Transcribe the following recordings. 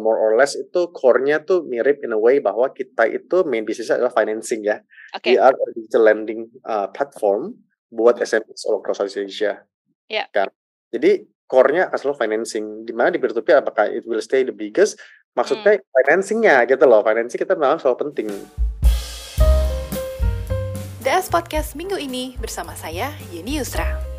more or less itu core-nya tuh mirip in a way bahwa kita itu main bisnis adalah financing ya. Oke. We are a digital lending uh, platform buat SMEs all across Southeast Asia. Ya. Kan. Jadi core-nya akan selalu financing. Di mana di peer-to-peer apakah it will stay the biggest? Maksudnya financing-nya gitu loh. Financing kita memang selalu penting. DS Podcast minggu ini bersama saya, Yeni Yusra.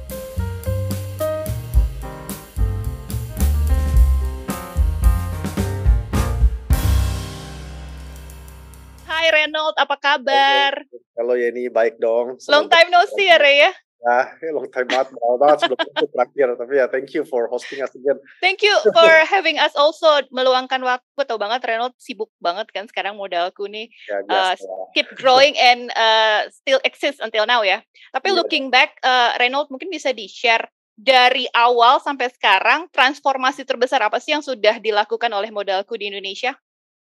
Hai Reynold, apa kabar? Kalau ya ini baik dong. Long time no see ya Rey ya. Ya, long time banget, lama banget sebelum itu terakhir. Tapi ya thank you for hosting us again. Thank you for having us also meluangkan waktu. Tahu banget Reynold sibuk banget kan sekarang modalku nih Ya, Uh, keep growing and uh, still exist until now ya. Tapi Iya. looking back, uh, Reynold mungkin bisa di-share dari awal sampai sekarang transformasi terbesar apa sih yang sudah dilakukan oleh modalku di Indonesia?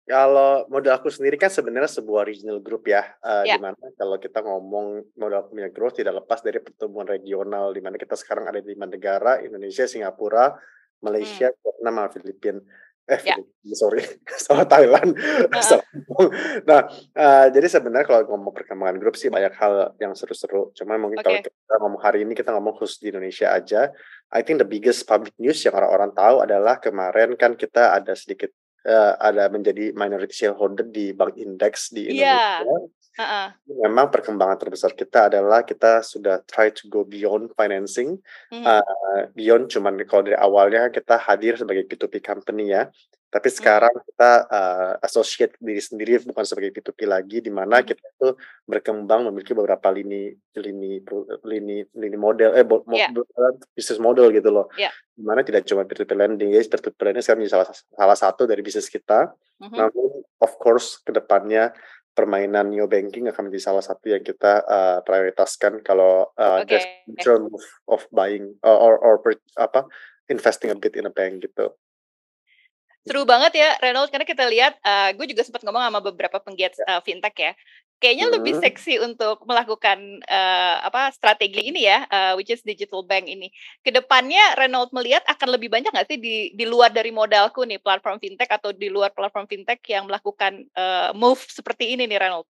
Kalau modal aku sendiri kan sebenarnya sebuah regional group ya, eh, Ya. di mana kalau kita ngomong modal punya growth tidak lepas dari pertumbuhan regional, di mana kita sekarang ada di lima negara, Indonesia, Singapura, Malaysia, Vietnam, sama Filipina. Eh, Hmm. Filipina, sorry, sama Thailand. Salah ngomong. nah, eh, jadi sebenarnya kalau ngomong perkembangan grup sih banyak hal yang seru-seru. Cuma mungkin kalau Oke. kita ngomong hari ini kita ngomong khusus di Indonesia aja. I think the biggest public news yang orang-orang tahu adalah kemarin kan kita ada sedikit eh, ada menjadi minority shareholder di bank indeks di Iya. Indonesia. Heeh. Memang perkembangan terbesar kita adalah kita sudah try to go beyond financing, Mhm. uh, beyond cuman kalau dari awalnya kita hadir sebagai P2P company ya, tapi sekarang kita uh, associate diri sendiri bukan sebagai P2P lagi, di mana Mhm. kita itu berkembang memiliki beberapa lini lini lini lini model eh bo- mo- Iya. bisnis model gitu loh, Iya. di mana tidak cuma P2P lending, ya P2P lending sekarang menjadi salah salah satu dari bisnis kita. Mhm. Namun of course ke depannya permainan neo banking akan menjadi salah satu yang kita uh, prioritaskan kalau uh, Oke. there's future move of buying or, or or per- apa investing a bit in a bank gitu. Seru banget ya Reynold karena kita lihat uh, gue juga sempat ngomong sama beberapa penggiat uh, fintech ya. Kayaknya lebih Hmm. seksi untuk melakukan uh, apa strategi ini ya, uh, which is digital bank ini. Ke depannya Reynold melihat akan lebih banyak nggak sih di di luar dari modalku nih platform fintech atau di luar platform fintech yang melakukan uh, move seperti ini nih Reynold?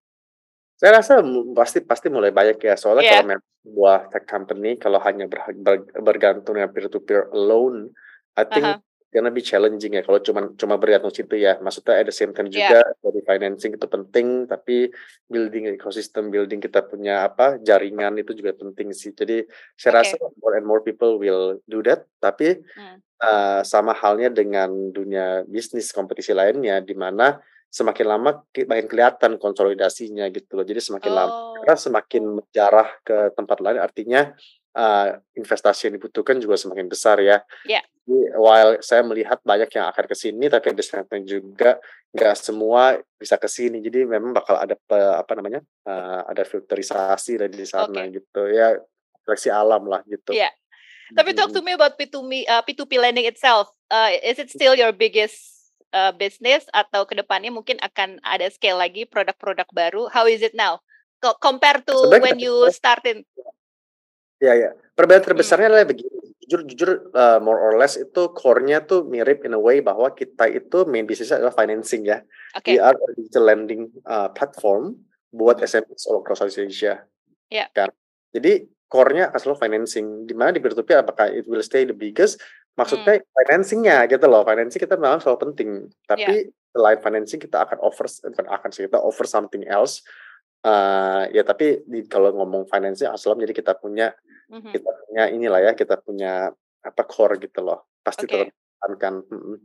Saya rasa pasti pasti mulai banyak ya soalnya Iya. kalau sebuah tech company kalau hanya ber, ber- bergantung dengan peer to peer alone, I think Aha. Gonna be challenging ya kalau cuma cuma bergantung situ ya. Maksudnya at the same time Iya. juga dari financing itu penting, tapi building ekosistem, building kita punya apa jaringan itu juga penting sih. Jadi saya Oke. rasa more and more people will do that. Tapi Hmm. uh, sama halnya dengan dunia bisnis kompetisi lainnya, di mana semakin lama ki- makin kelihatan konsolidasinya gitu loh. Jadi semakin lama Oh, karena semakin menjarah ke tempat lain, artinya uh, investasi yang dibutuhkan juga semakin besar ya. Ya. Jadi, while saya melihat banyak yang akan ke sini, tapi same time juga nggak semua bisa ke sini. Jadi memang bakal ada apa namanya, uh, ada filterisasi dari di sana Oke. gitu ya, seleksi alam lah gitu. Iya. Tapi talk to me about P2P, uh, P2P lending itself. Uh, is it still your biggest uh, business atau ke depannya mungkin akan ada scale lagi produk-produk baru? How is it now? Co- compare to Sebenarnya when you started. Ya ya, perbedaan Hmm. terbesarnya adalah begini. Jujur jujur uh, more or less itu core-nya tuh mirip in a way bahwa kita itu main bisnisnya adalah financing ya. Oke. We are a digital lending uh, platform buat. SMEs all across Southeast Asia. Ya. Kan. Jadi core-nya akan selalu financing. Di mana di peer-to-peer apakah it will stay the biggest? Maksudnya Hmm. financing-nya gitu loh. Financing kita memang selalu penting. Tapi selain financing kita akan offer bukan akan sih kita offer something else. Uh, ya tapi di, kalau ngomong financing asal jadi kita punya Mhm. kita punya inilah ya kita punya apa core gitu loh pasti Oke. tetap kan Mm-mm.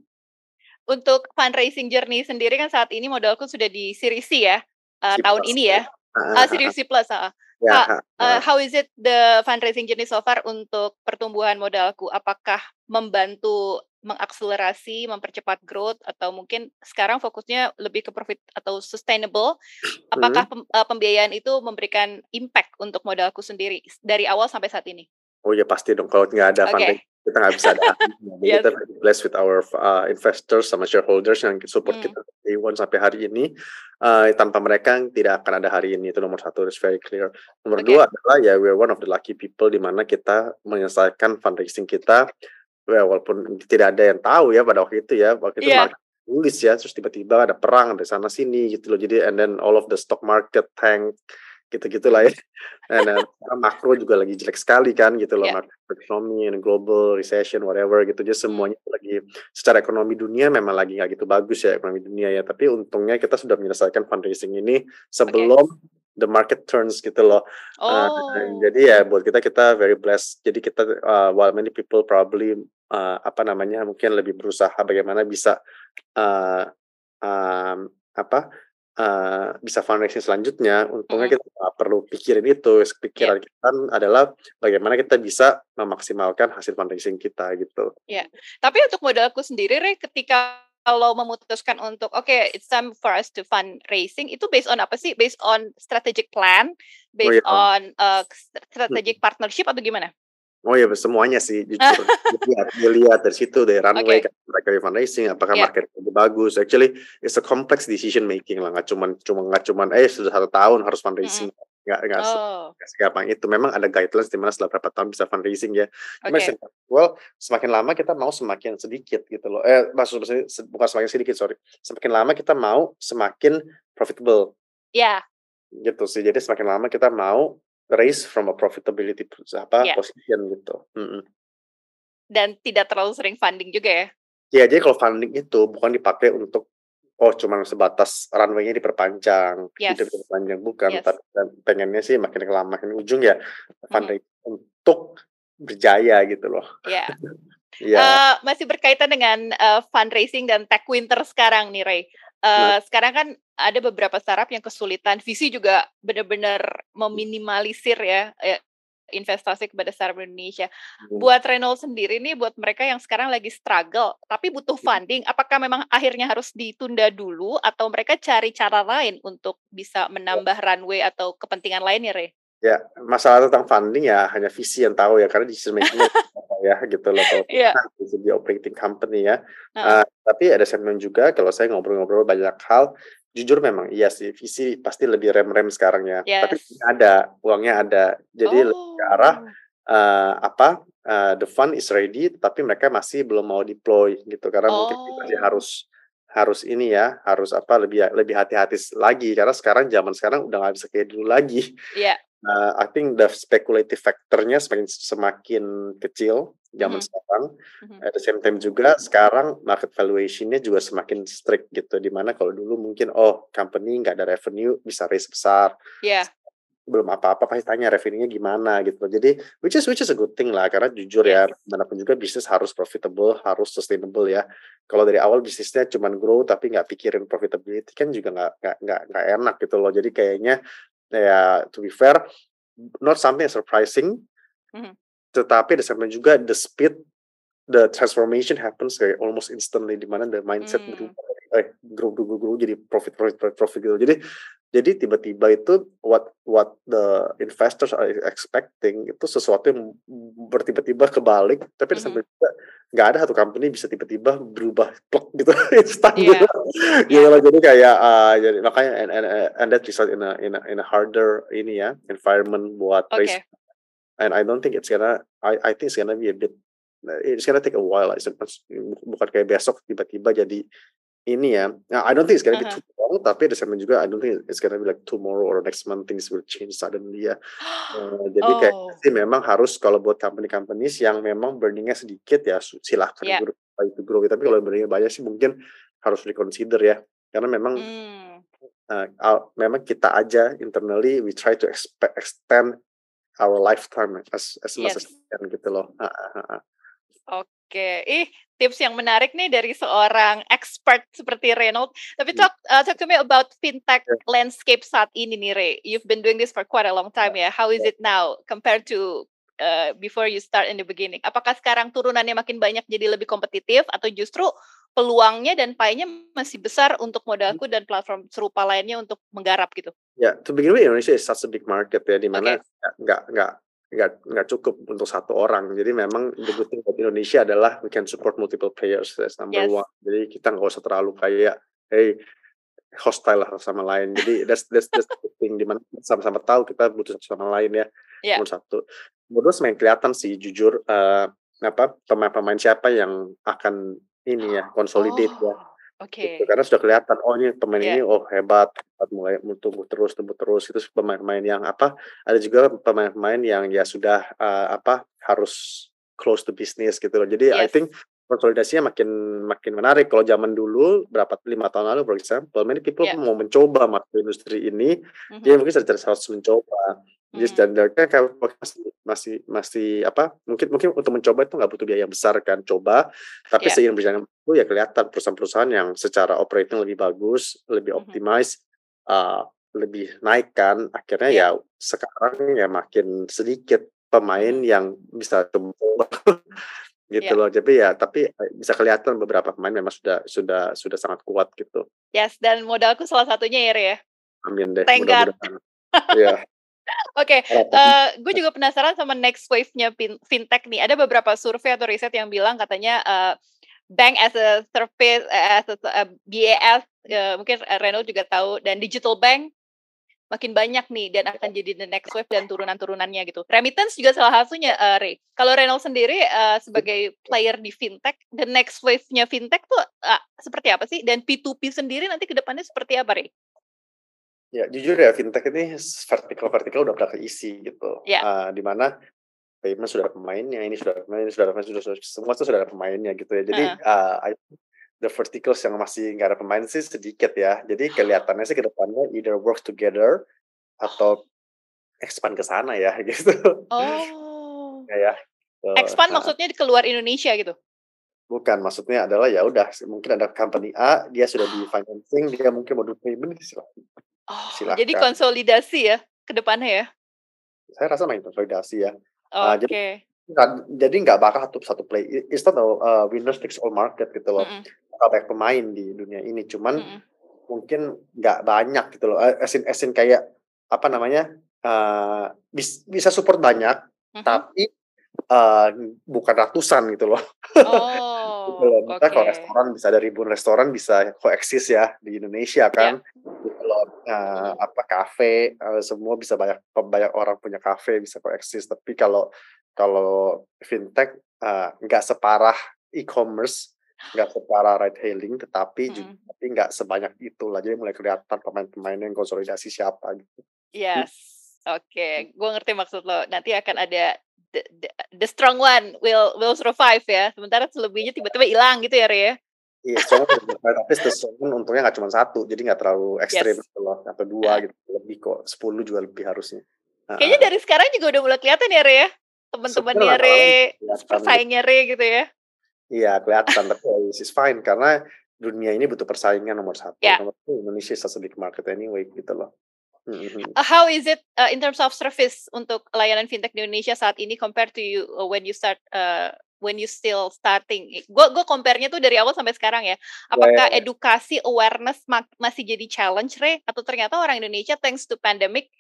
Untuk fundraising journey sendiri kan saat ini modalku sudah di Series C ya uh, tahun ini ya. Uh, Series C plus. ah. ya, Ah, ah, Uh, how is it the fundraising journey so far untuk pertumbuhan modalku? Apakah membantu mengakselerasi, mempercepat growth, atau mungkin sekarang fokusnya lebih ke profit atau sustainable? Apakah pem- uh, pembiayaan itu memberikan impact untuk modalku sendiri dari awal sampai saat ini? oh ya pasti dong kalau nggak ada Oke. funding kita nggak bisa ada Yes. kita very blessed with our uh, investors sama shareholders yang support Hmm. kita dari day one sampai hari ini Uh, tanpa mereka tidak akan ada hari ini itu nomor satu is very clear nomor Oke. dua adalah ya we're one of the lucky people di mana kita menyelesaikan fundraising kita well, walaupun tidak ada yang tahu ya pada waktu itu ya waktu itu Iya. market tulis ya terus tiba-tiba ada perang dari sana sini gitu loh jadi and then all of the stock market tank gitu-gitu lah ya. Dan uh, makro juga lagi jelek sekali kan gitu loh, yeah. ekonomi, global recession, whatever gitu. Jadi hmm. semuanya lagi secara ekonomi dunia memang lagi nggak gitu bagus ya ekonomi dunia ya. Tapi untungnya kita sudah menyelesaikan fundraising ini sebelum okay. The market turns gitu loh. Oh. Uh, jadi ya buat kita kita very blessed. Jadi kita uh, while many people probably uh, apa namanya mungkin lebih berusaha bagaimana bisa uh, um, apa uh, bisa fundraising selanjutnya, untungnya kita nggak perlu pikirin itu. Pikiran yeah. kita adalah bagaimana kita bisa memaksimalkan hasil fundraising kita gitu. Ya, yeah. tapi untuk modalku sendiri, Re, ketika kalau memutuskan untuk oke okay, it's time for us to fundraising itu based on apa sih? Based on strategic plan, based oh, yeah. on uh, strategic partnership atau gimana? Oh ya semuanya sih jujur dilihat dilihat dari situ dari runway okay. kan mereka fundraising apakah yeah. market lebih bagus actually it's a complex decision making lah nggak cuman cuma nggak cuman eh sudah satu tahun harus fundraising mm -hmm. Nggak nggak oh. segampang itu memang ada guidelines di mana setelah berapa tahun bisa fundraising ya okay. well semakin lama kita mau semakin sedikit gitu loh eh maksudnya bukan semakin sedikit sorry semakin lama kita mau semakin profitable ya yeah. gitu sih jadi semakin lama kita mau raise from a profitability apa yeah. position gitu. Mm -mm. Dan tidak terlalu sering funding juga ya? Ya, jadi kalau funding itu bukan dipakai untuk oh cuma sebatas runway-nya diperpanjang, yes. tidak diperpanjang bukan, yes. tapi pengennya sih makin lama makin ujung ya funding mm -hmm. untuk berjaya gitu loh. Iya. Yeah. yeah. uh, masih berkaitan dengan uh, fundraising dan tech winter sekarang nih Ray. Uh, sekarang kan ada beberapa startup yang kesulitan visi juga benar-benar meminimalisir ya eh, investasi kepada startup Indonesia. Hmm. Buat Renault sendiri nih, buat mereka yang sekarang lagi struggle, tapi butuh funding, apakah memang akhirnya harus ditunda dulu atau mereka cari cara lain untuk bisa menambah runway atau kepentingan lainnya, Re? Ya, masalah tentang funding ya hanya visi yang tahu ya karena decision making ya gitu loh kalau yeah. di operating company ya. Uh. Uh, tapi ada segmen juga kalau saya ngobrol-ngobrol banyak hal, jujur memang iya sih visi pasti lebih rem-rem sekarang ya. Yes. Tapi ada uangnya ada, jadi oh. lebih ke arah uh, apa uh, the fund is ready, tapi mereka masih belum mau deploy gitu karena oh. mungkin masih harus harus ini ya harus apa lebih lebih hati-hati lagi karena sekarang zaman sekarang udah nggak bisa kayak dulu lagi. Yeah. Uh, I think the speculative factornya semakin semakin kecil zaman mm -hmm. sekarang. Mm -hmm. At the same time juga sekarang market valuationnya juga semakin strict gitu. Di mana kalau dulu mungkin oh company nggak ada revenue bisa raise besar. Yeah. Belum apa-apa pasti tanya revenue-nya gimana gitu. Jadi which is which is a good thing lah karena jujur ya mana pun juga bisnis harus profitable, harus sustainable ya. Kalau dari awal bisnisnya cuma grow tapi nggak pikirin profitability kan juga nggak nggak nggak enak gitu loh. Jadi kayaknya ya to be fair not something surprising mm-hmm. tetapi ada sampai juga the speed the transformation happens kayak almost instantly di mana the mindset mm. berubah eh grow grow grow jadi profit profit profit profit gitu jadi jadi tiba-tiba itu what what the investors are expecting itu sesuatu yang bertiba-tiba kebalik tapi mm-hmm. sampai juga nggak ada satu company bisa tiba-tiba berubah plek gitu instan yeah. gitu yeah. gitu jadi kayak uh, jadi makanya and, and, and that result in a in a, in a harder ini ya environment buat okay. race and I don't think it's gonna I I think it's gonna be a bit it's gonna take a while lah. bukan kayak besok tiba-tiba jadi ini ya. Nah, I don't think it's gonna uh-huh. be too long, tapi ada sama juga I don't think it's gonna be like tomorrow or next month things will change suddenly ya. Uh, jadi oh. kayak sih memang harus kalau buat company-company yang memang burningnya sedikit ya silahkan yeah. grow, itu grow. Tapi kalau burningnya banyak sih mungkin harus reconsider ya. Karena memang mm. uh, memang kita aja internally we try to expect, extend our lifetime as as much yes. as can gitu loh. Uh. Oke, ih tips yang menarik nih dari seorang expert seperti Reynolds. Tapi hmm. talk uh, talk to me about fintech yeah. landscape saat ini nih, Ray. You've been doing this for quite a long time ya. How is it now compared to uh, before you start in the beginning? Apakah sekarang turunannya makin banyak jadi lebih kompetitif atau justru peluangnya dan paynya masih besar untuk modalku dan platform serupa lainnya untuk menggarap gitu? Ya, yeah, to begin with Indonesia is such a big market ya, di mana okay. nggak nggak nggak nggak cukup untuk satu orang. Jadi memang the good thing buat Indonesia adalah we can support multiple players. That's number yes. one. Jadi kita nggak usah terlalu kayak hey hostile lah sama lain. Jadi that's that's that's the thing di mana sama-sama tahu kita butuh satu sama lain ya. Yeah. Nomor satu. Nomor dua semakin kelihatan sih jujur uh, apa pemain-pemain siapa yang akan ini ya consolidate oh. ya Oke. Gitu, karena sudah kelihatan, oh ini pemain Iya. ini, oh hebat, hebat mulai tumbuh terus tumbuh terus, itu pemain-pemain yang apa, ada juga pemain-pemain yang ya sudah, eee, apa, harus close to business gitu loh. Jadi I Yes. think konsolidasinya makin makin menarik. Kalau zaman dulu berapa 5 tahun lalu for example, many people Iya. mau mencoba masuk industri ini, Mhm. dia mungkin secara harus mencoba. Jadi Mhm. standarnya kayak masih masih masih apa, mungkin mungkin untuk mencoba itu nggak butuh biaya yang besar kan, coba. Tapi Iya. seiring berjalannya waktu ya kelihatan perusahaan-perusahaan yang secara operating lebih bagus, lebih Mhm. optimize, eee, lebih naik kan. Akhirnya Iya. ya sekarang ya makin sedikit pemain Mhm. yang bisa coba gitu Iya. loh. Jadi ya tapi, eee, bisa kelihatan beberapa pemain memang sudah sudah sudah sangat kuat gitu. Yes, dan modalku salah satunya ya, ya. Amin deh, mudah-mudahan. Iya. Oke, Harapannya eee, gue juga penasaran sama next wave-nya fin fintech nih. Ada beberapa survei atau riset yang bilang katanya, eee, bank as a service, eee, as a eee, BAS, eee, mungkin, Reno juga tahu dan digital bank makin banyak nih dan akan jadi the next wave dan turunan-turunannya gitu. Remittance juga salah satunya, eee, Re. Kalau Reno sendiri, eee, sebagai player di fintech, the next wave-nya fintech tuh, eee, seperti apa sih? Dan P2P sendiri nanti ke depannya seperti apa, Re? Ya jujur ya fintech ini vertikal-vertikal udah pernah keisi gitu, Ya. eee, di mana payment sudah ada pemainnya, ini sudah ada pemainnya, ini sudah ada pemainnya, sudah sudah semua itu sudah ada pemainnya gitu ya. Jadi, I think the verticals yang masih nggak ada pemain sih sedikit ya. Jadi kelihatannya sih ke depannya either work together atau expand ke sana ya gitu. Oh. Ya ya, eee, Expand maksudnya di keluar Indonesia gitu? Bukan, maksudnya adalah ya udah mungkin ada company A, dia sudah di financing, dia mungkin mau do payment silahkan Oh, silahkan. jadi konsolidasi ya ke depannya ya? Saya rasa main konsolidasi ya. Eee, Oke. jadi Nggak jadi nggak bakal satu satu play it's not a, eee, winners takes all market gitu loh. Mhm. Bakal banyak pemain di dunia ini, cuman Mhm. mungkin nggak banyak gitu loh, eee, as in as in kayak, apa namanya, bis bisa support banyak, Mhm. tapi, eee, bukan ratusan gitu loh. Gitu Oh, loh. Misalnya kalau oke. restoran bisa ada ribuan restoran bisa coexist ya di Indonesia Iya. kan, gitu loh. Eee, Mhm. apa, kafe, eee, semua bisa banyak banyak orang punya kafe, bisa coexist. Tapi kalau kalau fintech, eee, nggak separah e-commerce, nggak separah ride hailing, tetapi ju Mhm. tapi nggak sebanyak itulah. Jadi mulai kelihatan pemain-pemainnya yang konsolidasi siapa gitu. Yes, oke, gue ngerti maksud lo. Nanti akan ada the the the strong one will will survive ya, sementara selebihnya tiba-tiba hilang gitu ya, Re, ya? Iya, soalnya tapi Stone untungnya nggak cuma satu, jadi nggak terlalu ekstrim Yes. gitu loh, atau. 2 gitu, lebih kok, 10 juga lebih harusnya. Kayaknya dari sekarang juga udah mulai kelihatan ya, Re, ya? Teman-temannya Re, lama-lama kelihatan gitu. Re gitu ya? Iya kelihatan, tapi ya is fine karena dunia ini butuh persaingan nomor 1, Ya. nomor 2 Indonesia is a big market anyway gitu loh. Mhm. Uh, how is it, eee, in terms of service untuk layanan fintech di Indonesia saat ini compared to you, uh, when you start, eee, when you still starting? Gue gue compare-nya tuh dari awal sampai sekarang ya. Apakah Ya. edukasi, awareness mak masih jadi challenge, Re? Atau ternyata orang Indonesia thanks to pandemic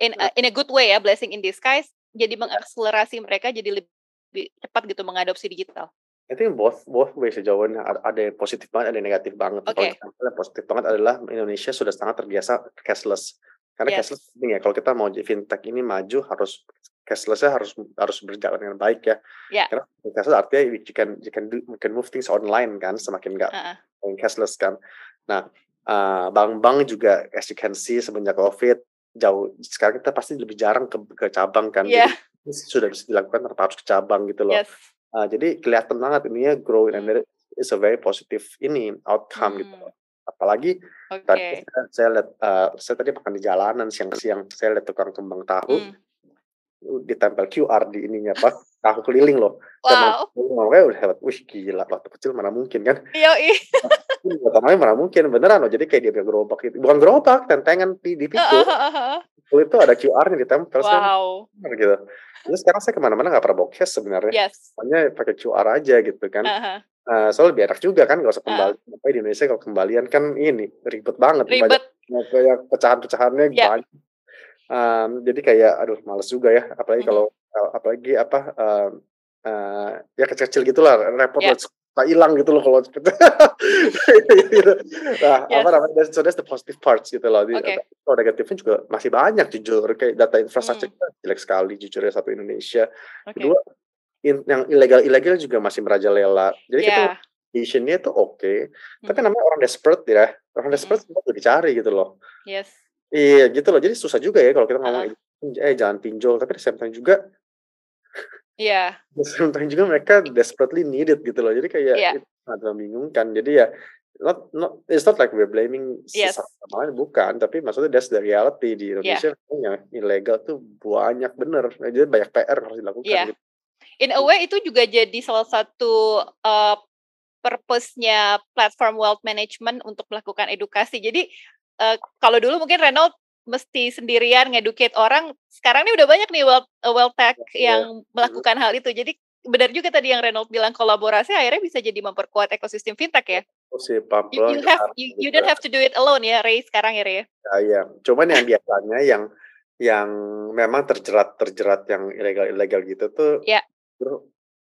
in a in a good way ya, blessing in disguise, jadi mengakselerasi mereka jadi lebih cepat gitu mengadopsi digital? I think both both ways ya jawabannya, ad ada yang positif banget, ada yang negatif banget. Kalau Oke. misalnya yang positif banget adalah Indonesia sudah sangat terbiasa cashless. Karena Yes. cashless penting ya, kalau kita mau jadi fintech ini maju harus cashless-nya harus harus berjalan dengan baik ya. Ya. Karena cashless artinya you can you can do you can move things online kan, semakin nggak Heeh. yang cashless kan. Nah, eee, bank-bank juga as you can see semenjak Covid jauh sekarang kita pasti lebih jarang ke ke cabang kan. Iya. Jadi sudah bisa dilakukan tanpa harus ke cabang gitu loh. Yes. Eee, jadi kelihatan banget ininya grow and Hmm. is a very positive ini outcome gitu Hmm. loh. Apalagi Oke. tadi saya saya lihat, eee, saya tadi makan di jalanan siang-siang, saya lihat tukang kembang tahu, Mmm. ditempel QR di ininya apa, tahu keliling loh. Wow. "Makanya udah hebat." Wih gila, waktu kecil mana mungkin kan. Yoi. Buat namanya mana mungkin, beneran loh. Jadi kayak dia gerobak gitu, bukan gerobak, tentengan di Heeh pikul. heeh heeh. Pikul itu ada QR-nya ditempel, saya Wow. bener gitu. Terus sekarang saya ke mana-mana nggak pernah bawa cash sebenarnya. Yes. Pokoknya pakai QR aja gitu kan. Heeh. Eee, soalnya lebih enak juga kan nggak usah kembali. Apalagi di Indonesia kalau kembalian kan ini ribet banget, banyak Ribet. kayak pecahan-pecahannya Ya. banyak. Mmm, jadi kayak aduh males juga ya, apalagi Mhm. kalau, eee, apalagi apa, eee eee, ya kecil-kecil gitulah, repot Ya. Suka hilang gitu loh kalau cepet. Gitu. Nah, apa Yes. namanya, so that's the positive parts gitu loh. Di Oke. kalau negatifnya juga masih banyak jujur, kayak data infrastructure Mmm. kita jelek sekali jujur ya satu Indonesia. Oke. Kedua, in yang ilegal-ilegal juga masih merajalela. Jadi kita Iya. Visionnya tuh oke, tapi Mhm. namanya orang desperate ya, orang Mhm. desperate semua udah dicari gitu loh. Yes. Iya gitu loh, jadi susah juga ya kalau kita ngomong, Heeh. eh jangan pinjol, tapi the same time juga Iya. same time juga mereka desperately need it gitu loh. Jadi kayak Iya. itu sangat membingungkan. Jadi ya not not it's not like we're blaming Yes. sama lain, bukan, tapi maksudnya that's the reality di Iya. Indonesia yang ilegal tuh banyak bener. Jadi banyak PR harus dilakukan Iya. gitu. In a way itu juga jadi salah satu uh, purpose-nya platform wealth management untuk melakukan edukasi. Jadi uh, kalau dulu mungkin Renault mesti sendirian ngeducate orang, sekarang ini udah banyak nih wealth uh, wealth tech Iya. yang melakukan hal itu. Jadi benar juga tadi yang Renault bilang kolaborasi akhirnya bisa jadi memperkuat ekosistem fintech ya. Terus si You, you have you, you don't have to do it alone ya, Ray sekarang ya Ray. ya? Ya, iya. Cuman yang biasanya yang yang memang terjerat terjerat yang ilegal ilegal gitu tuh, Ya.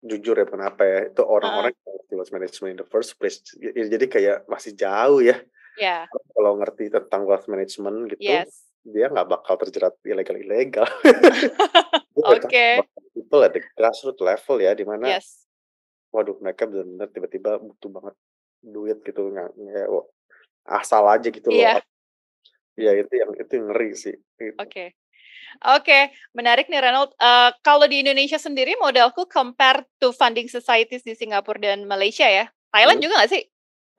jujur ya kenapa ya itu orang-orang yang ngerti wealth management in the first place. Ya, Jadi kayak masih jauh ya Ya, kalau ngerti tentang wealth management gitu, yes. dia nggak bakal terjerat ilegal ilegal. Oke. People at the grassroots level ya, di mana Yes. waduh mereka benar-benar tiba-tiba butuh banget duit gitu nggak wah, asal aja gitu loh. Iya. Ya itu yang itu yang ngeri sih. Gitu. Oke. Oke, menarik nih Ronald. Eh, kalau di Indonesia sendiri modelku compare to funding societies di Singapura dan Malaysia ya. Thailand Hmm. juga nggak sih?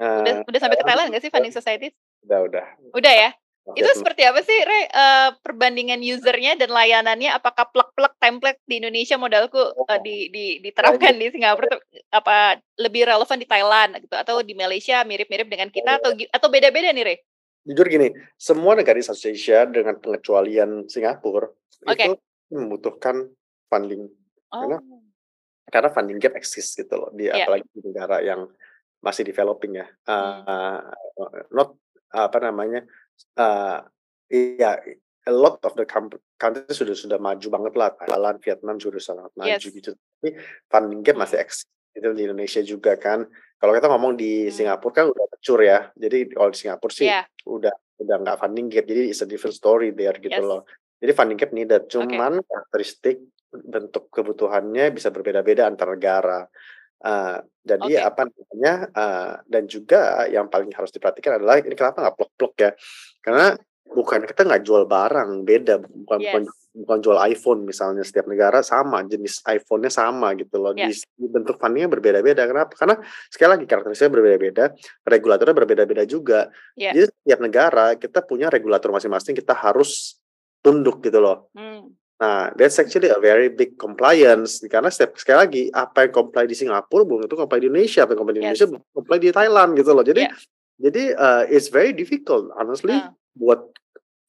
Udah, Eh, udah sampai ke Thailand nggak sih funding societies? udah udah. Udah ya. Itu Vietnam. seperti apa sih, Re? Eh, perbandingan usernya dan layanannya? Apakah plug-plug template di Indonesia modelku eh, Oh. di, di, diterapkan di Singapura? tuh, apa lebih relevan di Thailand gitu? Atau di Malaysia mirip-mirip dengan kita? Atau atau beda-beda nih, Re? Jujur gini, semua negara di Southeast Asia dengan pengecualian Singapura Oke. itu membutuhkan funding Oh, Karena- karena funding gap eksis gitu loh di Iya. apalagi di negara yang masih developing ya. Uh, not apa namanya? Uh, iya, a lot of the countries sudah sudah maju banget lah. Thailand, Vietnam juga sudah sangat maju Yes. gitu. Tapi funding gap masih Hmm. eksis itu di Indonesia juga kan. Kalau kita ngomong di Hmm. Singapura kan udah mature ya. Jadi kalau di Singapura sih Iya. udah udah nggak funding gap. Jadi it's a different story there gitu Yes. loh. Jadi funding gap needed. Cuman karakteristik bentuk kebutuhannya bisa berbeda-beda antar negara. Uh, jadi Oke. apa namanya? uh, dan juga yang paling harus diperhatikan adalah ini kenapa nggak plok-plok ya? Karena bukan kita nggak jual barang beda, bukan bukan Yes. bukan jual iPhone misalnya setiap negara sama jenis iPhone-nya sama gitu loh. Ya. Di, bentuk fundingnya berbeda-beda. Kenapa? Karena sekali lagi karakteristiknya berbeda-beda, regulatornya berbeda-beda juga. Ya. Jadi setiap negara kita punya regulator masing-masing kita harus tunduk gitu loh. Hmm. Nah, that's actually a very big compliance karena setiap sekali lagi apa yang comply di Singapura belum tentu comply di Indonesia, apa yang comply di Yes. Indonesia belum comply di Thailand gitu loh. Jadi Yeah. jadi uh, it's very difficult honestly Ah. buat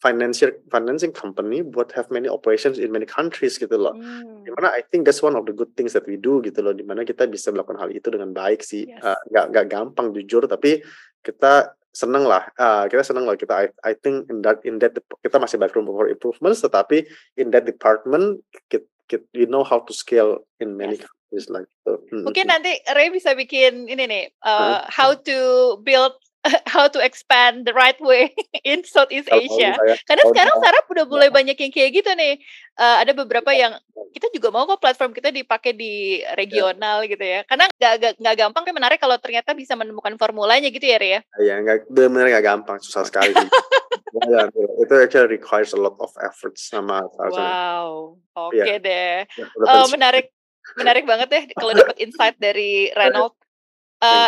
financial financing company buat have many operations in many countries gitu loh. Hmm. Di mana I think that's one of the good things that we do gitu loh. Di mana kita bisa melakukan hal itu dengan baik sih. Yes. Uh, nggak nggak gampang jujur tapi kita seneng lah. Uh, kita seneng lah kita. I, I think in that in that kita masih banyak room for improvements. Tetapi in that department kita, kita, we know how to scale in many Yes. countries like gitu. Hmm, Mungkin hmm. nanti Ray bisa bikin ini nih, uh, Hah? how to build, how to expand the right way in Southeast Kalau Asia. misalnya Karena sekarang startup udah mulai banyak yang kayak gitu nih. Uh, ada beberapa yang kita juga mau kok platform kita dipakai di regional gitu ya. Karena nggak gampang tapi menarik kalau ternyata bisa menemukan formulanya gitu ya, Ray ya. Ya, nggak benar nggak gampang, susah sekali. Ya, itu actually requires a lot of efforts sama sama- Wow, oke Iya. deh. ya, Eh, pensiun. menarik, menarik banget deh kalau dapat insight dari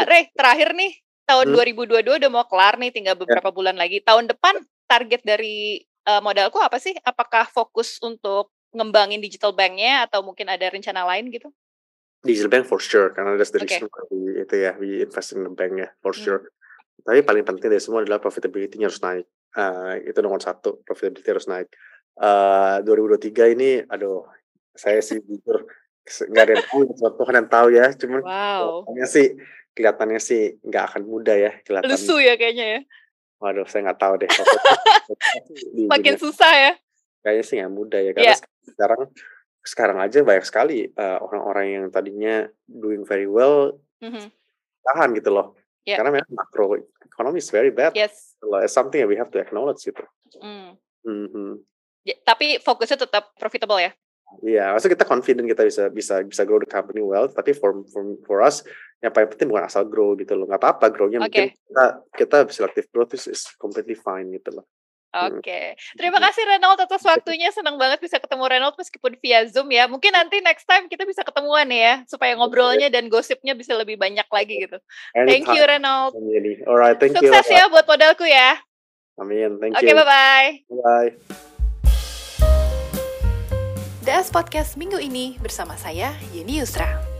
you. Ray, terakhir nih tahun Hmm. 2022 udah mau kelar nih, tinggal beberapa bulan lagi. Tahun depan target dari eh, modalku apa sih? Apakah fokus untuk ngembangin digital banknya atau mungkin ada rencana lain gitu? Digital bank for sure karena that's the Oke. reason we itu ya we invest in the bank ya for Hmm. sure. Tapi paling penting dari semua adalah profitability-nya harus naik. Eh, itu nomor satu profitability harus naik. Eh 2023 ini, aduh, saya sih jujur nggak ada yang tahu, Tuhan yang tahu ya. Cuman Wow, sih kelihatannya sih nggak akan mudah ya kelihatan. lusuh ya kayaknya ya. Waduh, saya nggak tahu deh. Makin susah ya. kayaknya sih nggak mudah ya karena Iya. sekarang sekarang aja banyak sekali eh, orang-orang yang tadinya doing very well Mhm. tahan gitu loh Iya. karena memang macro economy is very bad Yes. It's something that we have to acknowledge gitu Hmm. Mhm. Ya, tapi fokusnya tetap profitable ya. Iya, maksudnya kita confident kita bisa bisa bisa grow the company well, tapi for for for us yang paling penting bukan asal grow gitu loh. Nggak apa-apa grownya mungkin Oke. kita kita selective growth is, is completely fine gitu loh. Hmm. Oke, terima kasih Renault atas waktunya. Senang banget bisa ketemu Renault meskipun via Zoom ya. Mungkin nanti next time kita bisa ketemuan ya, supaya ngobrolnya dan gosipnya bisa lebih banyak lagi gitu. Thank you Renault. Anytime, Alright, thank you. Sukses ya buat modalku ya. Amin, thank Oke, you. bye-bye. Bye. DS Podcast minggu ini bersama saya, Yeni Yusra.